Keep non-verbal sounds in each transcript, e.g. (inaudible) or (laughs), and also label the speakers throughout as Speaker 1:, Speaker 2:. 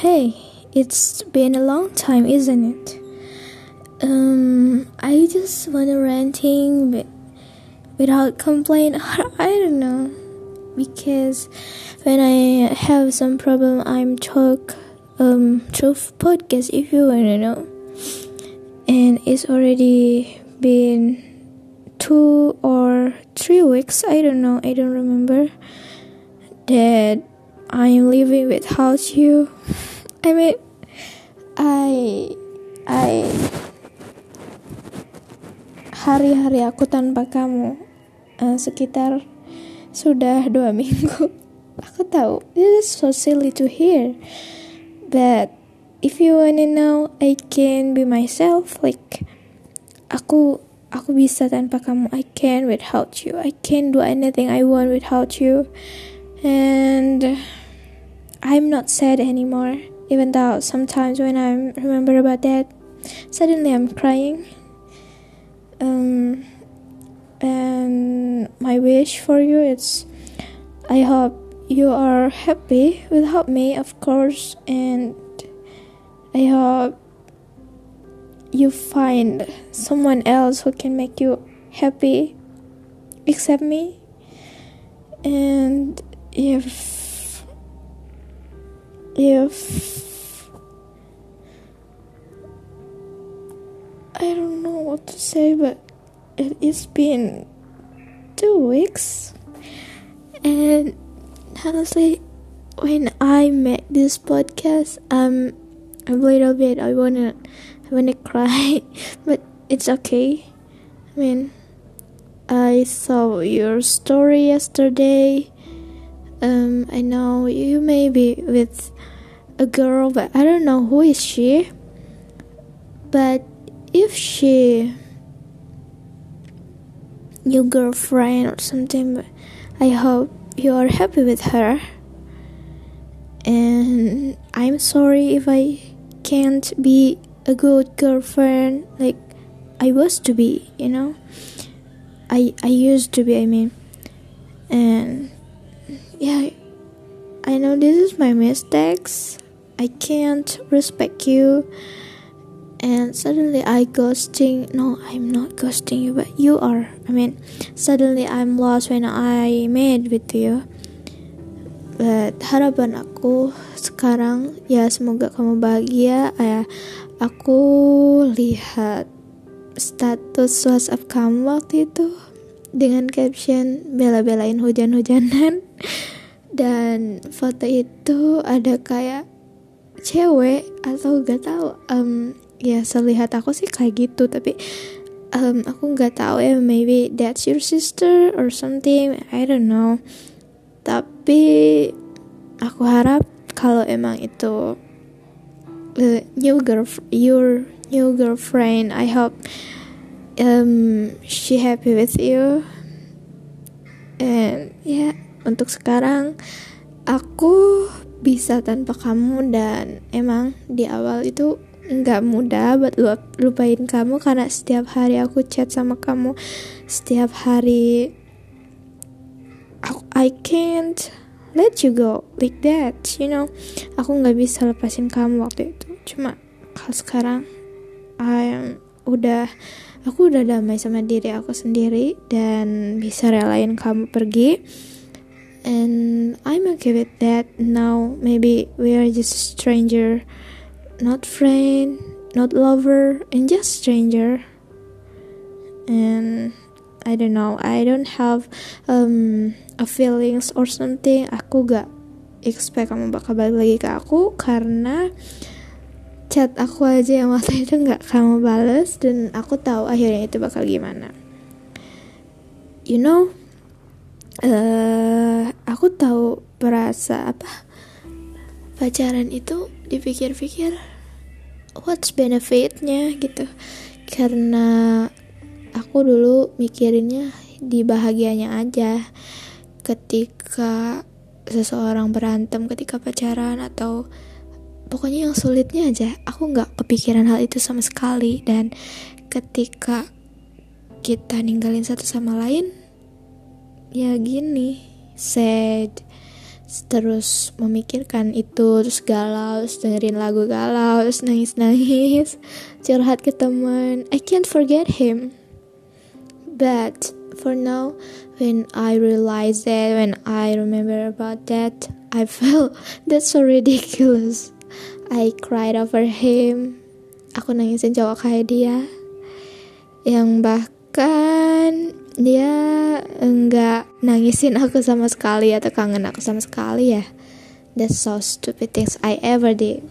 Speaker 1: Hey, it's been a long time, isn't it? Um, I just wanna ranting but without complaint. (laughs) I don't know because when I have some problem, I'm talk um through podcast. If you wanna know, and it's already been two or three weeks. I don't know. I don't remember that I'm living without you. I mean, I, I, hari-hari aku tanpa kamu uh, sekitar sudah dua (laughs) minggu. Aku tahu, this is so silly to hear, but if you wanna know, I can be myself. Like, aku aku bisa tanpa kamu. I can without you. I can do anything I want without you and I'm not sad anymore. Even though sometimes when I remember about that, suddenly I'm crying. Um, and my wish for you is, I hope you are happy without me, of course, and I hope you find someone else who can make you happy except me and if if I don't know what to say, but it has been two weeks, and honestly, when I make this podcast, I'm a little bit I wanna I wanna (laughs) cry, but it's okay. I mean, I saw your story yesterday um, I know you may be with a girl, but I don't know who is she. But if she your girlfriend or something, I hope you are happy with her. And I'm sorry if I can't be a good girlfriend like I was to be, you know. I I used to be, I mean. Yeah, I know this is my mistakes. I can't respect you. And suddenly I ghosting. No, I'm not ghosting you, but you are. I mean, suddenly I'm lost when I made with you. But harapan aku sekarang ya semoga kamu bahagia. Ya, aku lihat status WhatsApp kamu waktu itu dengan caption bela-belain hujan-hujanan dan foto itu ada kayak cewek atau gak tahu um, ya selihat aku sih kayak gitu tapi um, aku nggak tahu ya maybe that's your sister or something I don't know. Tapi aku harap kalau emang itu uh, new girl your new girlfriend I hope um, she happy with you. And yeah, untuk sekarang aku bisa tanpa kamu dan emang di awal itu nggak mudah buat lupain kamu karena setiap hari aku chat sama kamu setiap hari aku, I can't let you go like that you know? Aku nggak bisa lepasin kamu waktu itu. Cuma kalau sekarang I am udah aku udah damai sama diri aku sendiri dan bisa relain kamu pergi and I'm okay with that. Now maybe we are just stranger. Not friend not lover and just stranger. And I don't know. I don't have um, a feelings or something. Aku gak expect kamu bakal balik lagi ke aku karena chat aku aja yang waktu itu nggak kamu bales dan aku tahu akhirnya itu bakal gimana. You know uh, aku tahu perasa apa? Pacaran itu dipikir-pikir what's benefitnya gitu. Karena aku dulu mikirinnya di bahagianya aja. Ketika seseorang berantem ketika pacaran atau pokoknya yang sulitnya aja aku nggak kepikiran hal itu sama sekali. Dan ketika kita ninggalin satu sama lain ya gini. Sad. Terus memikirkan itu terus galau terus dengerin lagu galau terus nangis nangis curhat ke teman. I can't forget him. But for now when I realize that when I remember about that I felt (laughs) that's so ridiculous. I cried over him. Aku nangisin cowok kayak dia. Yang bahkan dia enggak nangisin aku sama sekali atau kangen aku sama sekali ya. That's so stupid things I ever did.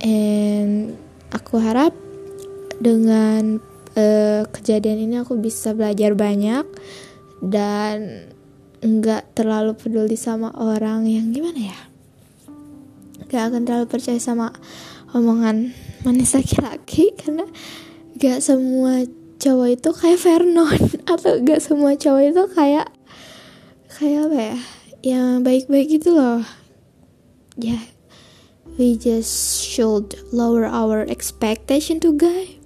Speaker 1: And aku harap dengan uh, kejadian ini aku bisa belajar banyak dan enggak terlalu peduli sama orang yang gimana ya. Gak akan terlalu percaya sama omongan manis laki-laki karena gak semua cowok itu kayak Vernon. (laughs) Atau gak semua cowok itu kayak kayak apa ya? Yang baik-baik gitu loh. Ya yeah, we just should lower our expectation to guy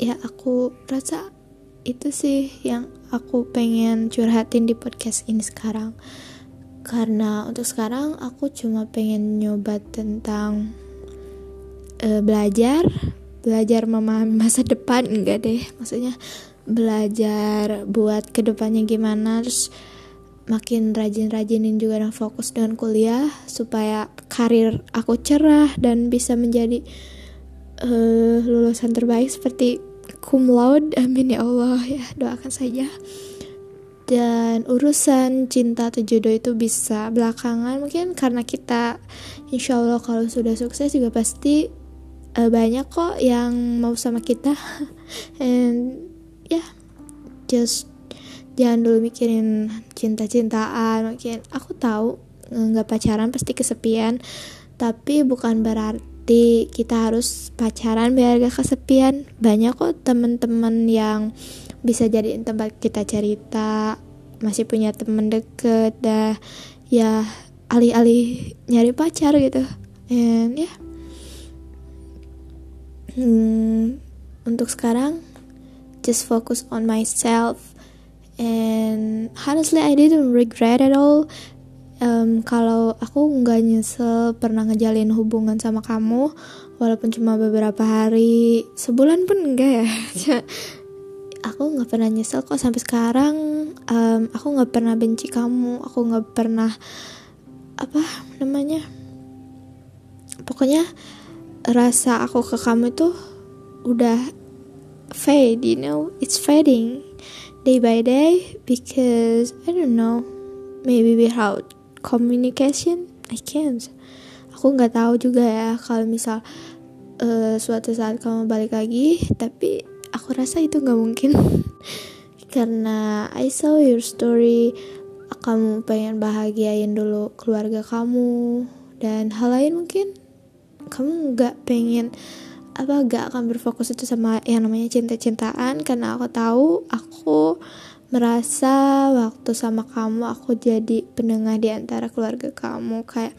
Speaker 1: ya aku rasa itu sih yang aku pengen curhatin di podcast ini sekarang. Karena untuk sekarang aku cuma pengen nyoba tentang uh, belajar belajar memahami masa depan? Enggak deh maksudnya belajar buat ke depannya gimana terus makin rajin-rajinin juga dan fokus dengan kuliah supaya karir aku cerah dan bisa menjadi uh, lulusan terbaik seperti cum laude. Amin ya Allah. Ya doakan saja. Dan urusan cinta atau jodoh itu bisa belakangan mungkin karena kita insya Allah kalau sudah sukses juga pasti uh, banyak kok yang mau sama kita. (laughs) And ya yeah, just jangan dulu mikirin cinta-cintaan. Mungkin aku tahu nggak pacaran pasti kesepian. Tapi bukan berarti kita harus pacaran biar gak kesepian. Banyak kok temen-temen yang bisa jadi tempat kita cerita masih punya temen deket dah ya alih-alih nyari pacar gitu. And ya. yeah hmm, untuk sekarang just focus on myself. And honestly I didn't regret at all. Um, kalau aku nggak nyesel pernah ngejalin hubungan sama kamu walaupun cuma beberapa hari sebulan pun enggak ya. (laughs) Aku nggak pernah nyesel kok sampai sekarang. Um, aku nggak pernah benci kamu aku nggak pernah apa namanya pokoknya rasa aku ke kamu tuh udah fade you know? It's fading day by day because I don't know maybe without communication I can't. Aku nggak tahu juga ya kalau misal uh, suatu saat kamu balik lagi tapi aku rasa itu nggak mungkin. (laughs) Karena I saw your story kamu pengen bahagiain dulu keluarga kamu dan hal lain mungkin kamu nggak pengen apa gak akan berfokus itu sama yang namanya cinta-cintaan? Karena aku tahu aku merasa waktu sama kamu aku jadi penengah di antara keluarga kamu. Kayak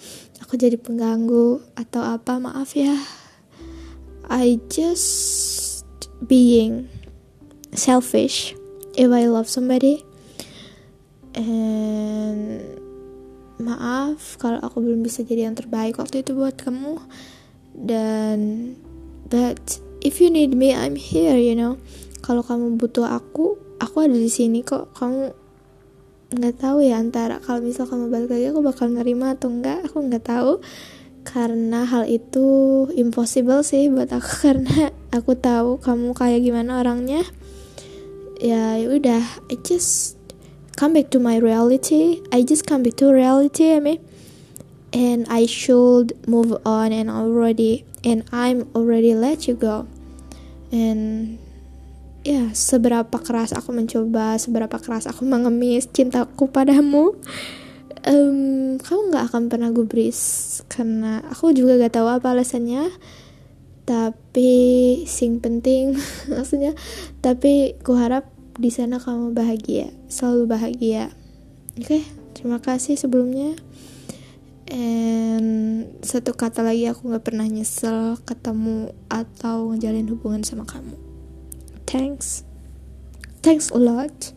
Speaker 1: aku jadi pengganggu atau apa maaf ya. I just being selfish if I love somebody. And maaf kalau aku belum bisa jadi yang terbaik waktu itu buat kamu dan but if you need me I'm here you know. Kalau kamu butuh aku aku ada di sini kok. Kamu nggak tahu ya antara kalau misal kamu balik lagi aku bakal nerima atau enggak aku nggak tahu. Karena hal itu impossible sih buat aku (laughs) karena aku tahu kamu kayak gimana orangnya. Ya, ya udah I just come back to my reality. I just come back to reality I mean and I should move on and already and I'm already let you go. And ya yeah, seberapa keras aku mencoba seberapa keras aku mengemis cintaku padamu um, kamu nggak akan pernah gubris. Karena aku juga gak tahu apa alasannya tapi sing penting (laughs) maksudnya tapi ku harap di sana kamu bahagia selalu bahagia. Oke okay? terima kasih sebelumnya and satu kata lagi aku nggak pernah nyesel ketemu atau ngejalin hubungan sama kamu. Thanks. Thanks a lot